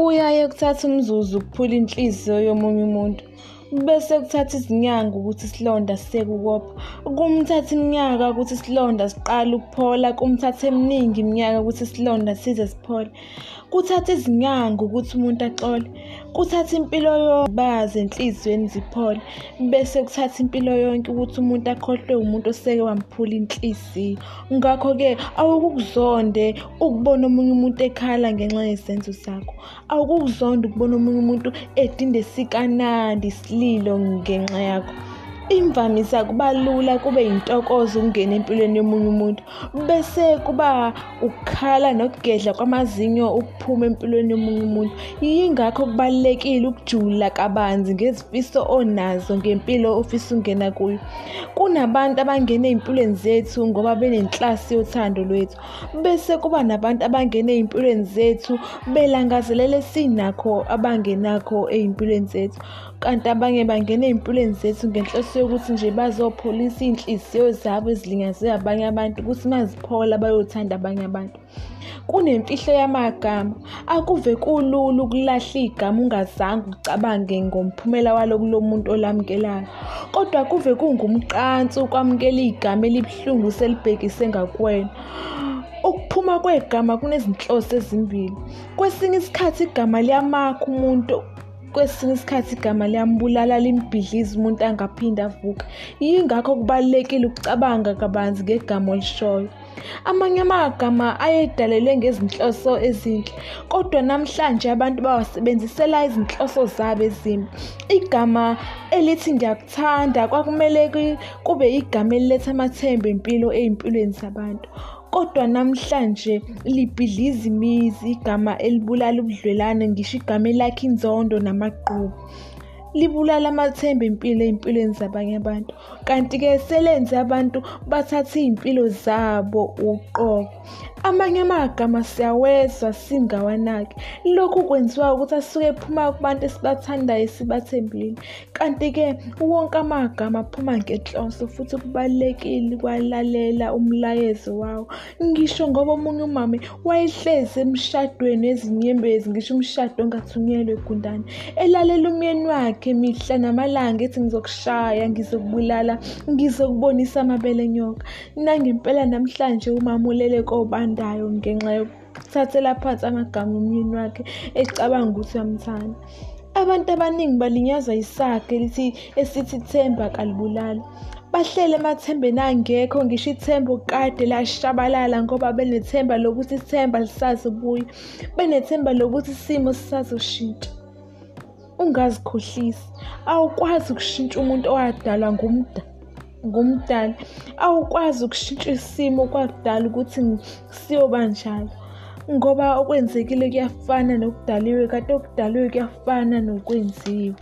Kuyaye kuthathe umzuzu ukuphula inhliziyo yomunye umuntu, bese kuthatha izinyanga ukuthi isilonda siyeke ukopha. Kumthatha iminyaka ukuthi isilonda siqale ukuphola, kumthatha eminingi iminyaka ukuthi isilonda size siphole. Kuthatha izinyanga ukuthi umuntu axole, kuthatha impilo yonke baze enhliziyweni ziphole, bese kuthatha impilo yonke ukuthi umuntu akhohlwe umuntu oseke wamphula inhliziyo. Ngakho-ke awukukuzonde ukubona omunye umuntu ekhala ngenxa yesenzo sakho. Awukukuzonde ukubona omunye umuntu edinda esikanandi isililo ngenxa yakho. Imvamisa kuba lula kube yintokozo ukungena empilweni yomunye umuntu, bese kuba ukukhala nokugedla kwamazinyo ukuphuma empilweni yomunye umuntu. Yingakho kubalulekile ukujula kabanzi ngezifiso onazo ngempilo ofisa ukungena kuyo. Kunabantu abangena ey'mpilweni zethu ngoba benenhlansi yothando lwethu, bese kuba nabantu abangena ey'mpilweni zethu belangazelela esinakho abangenakho ey'mpilweni zethu. Kanti abanye bangena ey'mpilweni zethu ngenhloso yokuthi nje bazopholisa iy'nhliziyo zabo ezilinyazwe abanye abantu ukuthi uma ziphola bayothanda abanye abantu. Kunemfihlo yamagama, akuve kulula ukulahla igama ungazange ucabange ngomphumela walo kulo muntu olamukelayo. Kodwa kuve kungumqansa ukwamukela igama elibuhlungu selibhekise ngakuwena. Ukuphuma kwegama kunezinhloso ezimbili. Kwesinye isikhathi igama liyamakha umuntu, kwesinye isikhathi igama liyambulala limbhidlize umuntu angaphinde avuke. Yingakho kubalulekile ukucabanga kabanzi ngegama olishoyo. Amanye amagama ayedalelwe ngezinhloso ezinhle, kodwa namhlanje abantu bawasebenzisela izinhloso zabo ezimbi. Igama elithi ngiyakuthanda kwakumele kube igama eliletha amathemba empilo ey'mpilweni zabantu. Kodwa namhlanje libhidliza imizi, igama elibulala ubudlelwane, ngisho igama elakha inzondo namagqubu. Libulala amathemba empilo ey'mpilweni zabanye abantu. Kanti-ke selenze abantu bathathe iy'mpilo zabo uqobo. Amanye amagama siyawezwa singawanaki. Lokhu kwenziwa ukuthi asuke ephuma kubantu esibathandayo sibathembile. Kanti-ke wonke amagama aphuma ngenhloso futhi kubalulekile ukwalalela umlayezo wawo. Ngisho ngoba omunye umame wayehlezi emshadweni wezinyembezi, ngisho umshado ongathunyelwa egundane. Elalela umyeni wakhe mihla namalanga ethi ngizokushaya, ngizokubulala, ngizokubonisa amabele enyoka. Nangempela namhlanje umama ulele kobandayo ngenxa yokuthathela phansi amagama omyeni wakhe ecabanga ukuthi uyamthanda. Abantu abaningi balinyazwa yisaga elithi esithi ithemba kalibulali. Bahleli emathembeni angekho, ngisho ithemba kade lashabalala ngoba benethemba lokuthi ithemba lisazobuya. Benethemba lokuthi isimo sisazoshintsha. Ungazikhohlisi, awukwazi ukushintsha umuntu owadalwa ngumdali. Awukwazi ukushintsha isimo okwakudala ukuthi siyoba njalo. Ngoba okwenzekile kuyafana nokudaliwe, kanti okudaliwe kuyafana nokwenziwe.